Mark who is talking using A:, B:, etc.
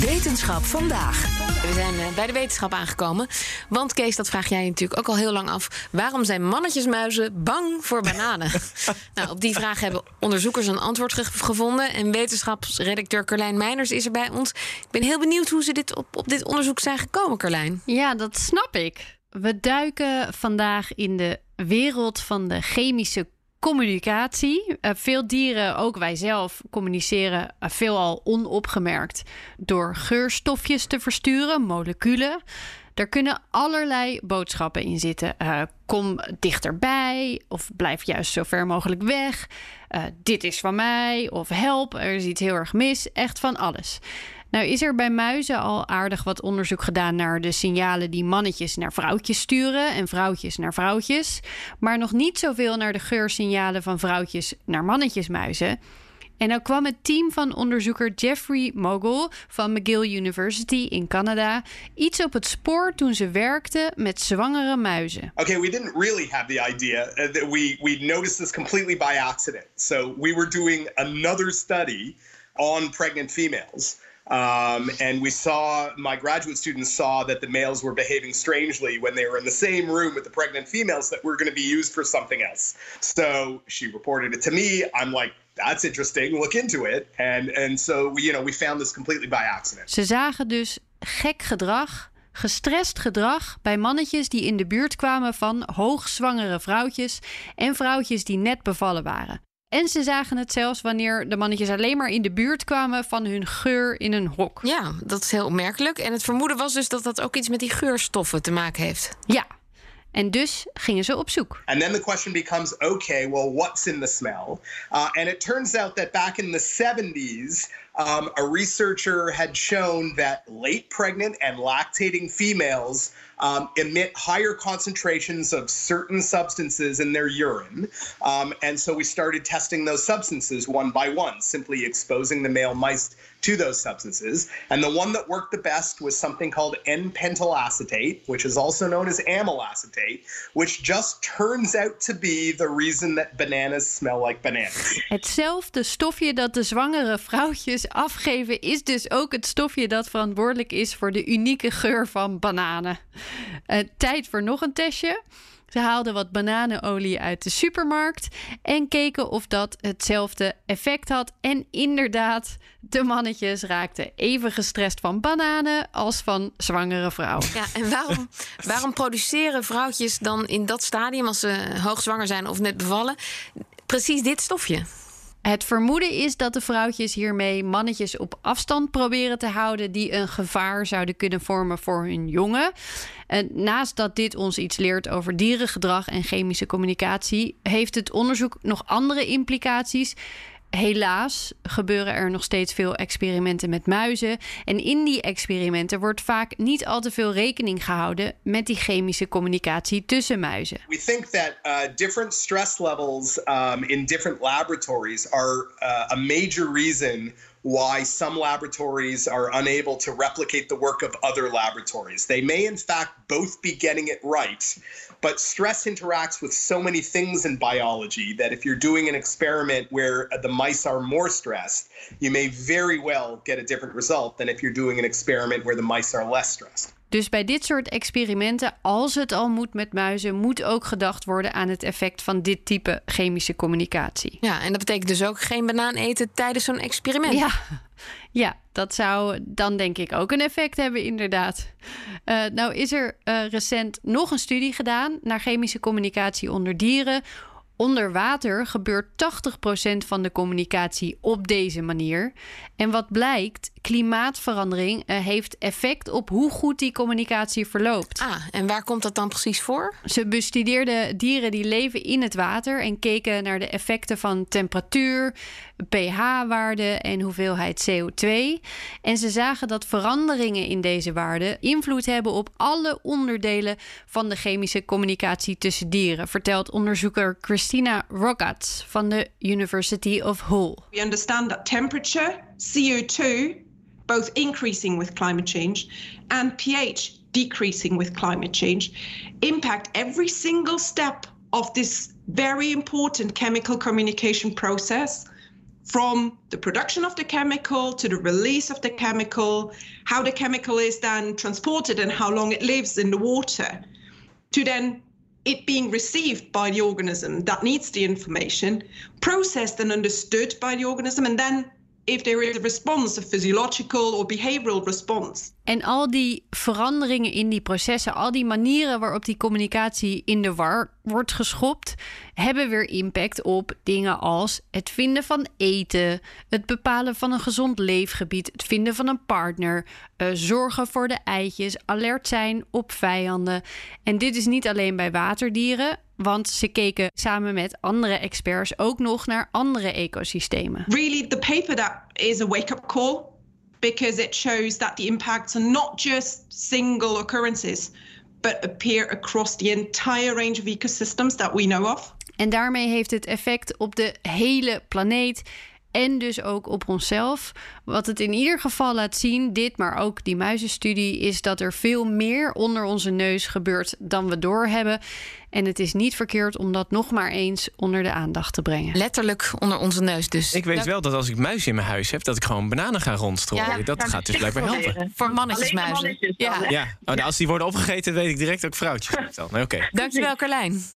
A: Wetenschap vandaag.
B: We zijn eh, bij de wetenschap aangekomen. Want Kees, dat vraag jij natuurlijk ook al heel lang af. Waarom zijn mannetjesmuizen bang voor bananen? nou, op die vraag hebben onderzoekers een antwoord ge- gevonden. En wetenschapsredacteur Carlijn Meiners is er bij ons. Ik ben heel benieuwd hoe ze dit op, op dit onderzoek zijn gekomen, Carlijn.
C: Ja, dat snap ik. We duiken vandaag in de wereld van de chemische communicatie. Eh, veel dieren, ook wij zelf, communiceren uh, veelal onopgemerkt door geurstofjes te versturen, moleculen. Er kunnen allerlei boodschappen in zitten. Uh, kom dichterbij of blijf juist zo ver mogelijk weg. Dit is van mij of help, er is iets heel erg mis. Echt van alles. Nou is er bij muizen al aardig wat onderzoek gedaan naar de signalen die mannetjes naar vrouwtjes sturen en vrouwtjes naar vrouwtjes, maar nog niet zoveel naar de geursignalen van vrouwtjes naar mannetjesmuizen. En nou kwam het team van onderzoeker Jeffrey Mogul van McGill University in Canada iets op het spoor toen ze werkten met zwangere muizen.
D: Okay, we didn't really have the idea uh, that we we noticed this completely by accident. So we were doing another study on pregnant females. Um, and we saw my graduate students saw that the males were behaving strangely when they were in the same room with the pregnant females that were going to be used for something else. So she reported it to me. I'm like, that's interesting. Look into it. And and so we, you know we found this completely by accident.
C: Ze zagen dus gek gedrag. Gestrest gedrag bij mannetjes die in de buurt kwamen van hoogzwangere vrouwtjes en vrouwtjes die net bevallen waren. En ze zagen het zelfs wanneer de mannetjes alleen maar in de buurt kwamen van hun geur in een hok.
B: Ja, dat is heel opmerkelijk. En het vermoeden was dus dat dat ook iets met die geurstoffen te maken heeft.
C: Ja. En dus gingen ze op zoek.
D: And then the question becomes okay, well, what's in the smell? Uh, and it turns out that back in the 70s, um, a researcher had shown that late pregnant and lactating females um, emit higher concentrations of certain substances in their urine. Um, and so we started testing those substances one by one, simply exposing the male mice to those substances. And the one that worked the best was something called N-pentyl acetate, which is also known as amyl acetate, which just turns out to be the reason that bananas smell like bananas.
C: Hetzelfde stofje dat de zwangere vrouwtjes afgeven, is dus ook het stofje dat verantwoordelijk is voor de unieke geur van bananen. Uh, tijd voor nog een testje. Ze haalden wat bananenolie uit de supermarkt en keken of dat hetzelfde effect had. En inderdaad, de mannetjes raakten even gestrest van bananen als van zwangere vrouwen.
B: Ja, en waarom, waarom produceren vrouwtjes dan in dat stadium, als ze hoogzwanger zijn of net bevallen, precies dit stofje?
C: Het vermoeden is dat de vrouwtjes hiermee mannetjes op afstand proberen te houden die een gevaar zouden kunnen vormen voor hun jongen. En naast dat dit ons iets leert over dierengedrag en chemische communicatie, heeft het onderzoek nog andere implicaties. Helaas gebeuren er nog steeds veel experimenten met muizen. En in die experimenten wordt vaak niet al te veel rekening gehouden met die chemische communicatie tussen muizen.
D: We think that uh, different stress levels um, in different laboratories are uh, a major reason why some laboratories are unable to replicate the work of other laboratories. They may, in fact, both be getting it right, but stress interacts with so many things in biology that if you're doing an experiment where the mice are more stressed, you may very well get a different result than if you're doing an experiment where the mice are less stressed.
C: Dus bij dit soort experimenten, als het al moet met muizen, moet ook gedacht worden aan het effect van dit type chemische communicatie.
B: Ja, en dat betekent dus ook geen banaan eten tijdens zo'n experiment.
C: Ja, ja, dat zou dan denk ik ook een effect hebben, inderdaad. Uh, nou is er uh, recent nog een studie gedaan naar chemische communicatie onder dieren. Onder water gebeurt 80% van de communicatie op deze manier. En wat blijkt, klimaatverandering eh, heeft effect op hoe goed die communicatie verloopt.
B: Ah, en waar komt dat dan precies voor?
C: Ze bestudeerden dieren die leven in het water en keken naar de effecten van temperatuur, pH-waarde en hoeveelheid CO2. En ze zagen dat veranderingen in deze waarden invloed hebben op alle onderdelen van de chemische communicatie tussen dieren, vertelt onderzoeker Christina Rogatz van de University of Hull.
E: We understand that temperature, CO2, both increasing with climate change, and pH decreasing with climate change, impact every single step of this very important chemical communication process. From the production of the chemical to the release of the chemical, how the chemical is then transported and how long it lives in the water, to then it being received by the organism that needs the information, processed and understood by the organism, and then if there is a response, a physiological or behavioral response.
C: En al die veranderingen in die processen, al die manieren waarop die communicatie in de war wordt geschopt, hebben weer impact op dingen als het vinden van eten, het bepalen van een gezond leefgebied, het vinden van een partner, uh, zorgen voor de eitjes, alert zijn op vijanden. En dit is niet alleen bij waterdieren, want ze keken samen met andere experts ook nog naar andere ecosystemen.
E: Really, the paper that is a wake-up call because it shows that the impacts are not just single occurrences, but appear across the entire range of ecosystems that we know of.
C: En daarmee heeft het effect op de hele planeet en dus ook op onszelf. Wat het in ieder geval laat zien, dit, maar ook die muizenstudie, is dat er veel meer onder onze neus gebeurt dan we doorhebben. En het is niet verkeerd om dat nog maar eens onder de aandacht te brengen.
B: Letterlijk onder onze neus dus.
F: Ik weet wel dat als ik muizen in mijn huis heb, dat ik gewoon bananen ga rondstrooien.
B: Ja,
F: dat gaat dus blijkbaar helpen.
B: Voor mannetjesmuizen. Ja.
F: Ja, oh, nou, als die worden opgegeten, weet ik direct ook vrouwtjes. Nee, Oké.
B: Dankjewel, Carlijn.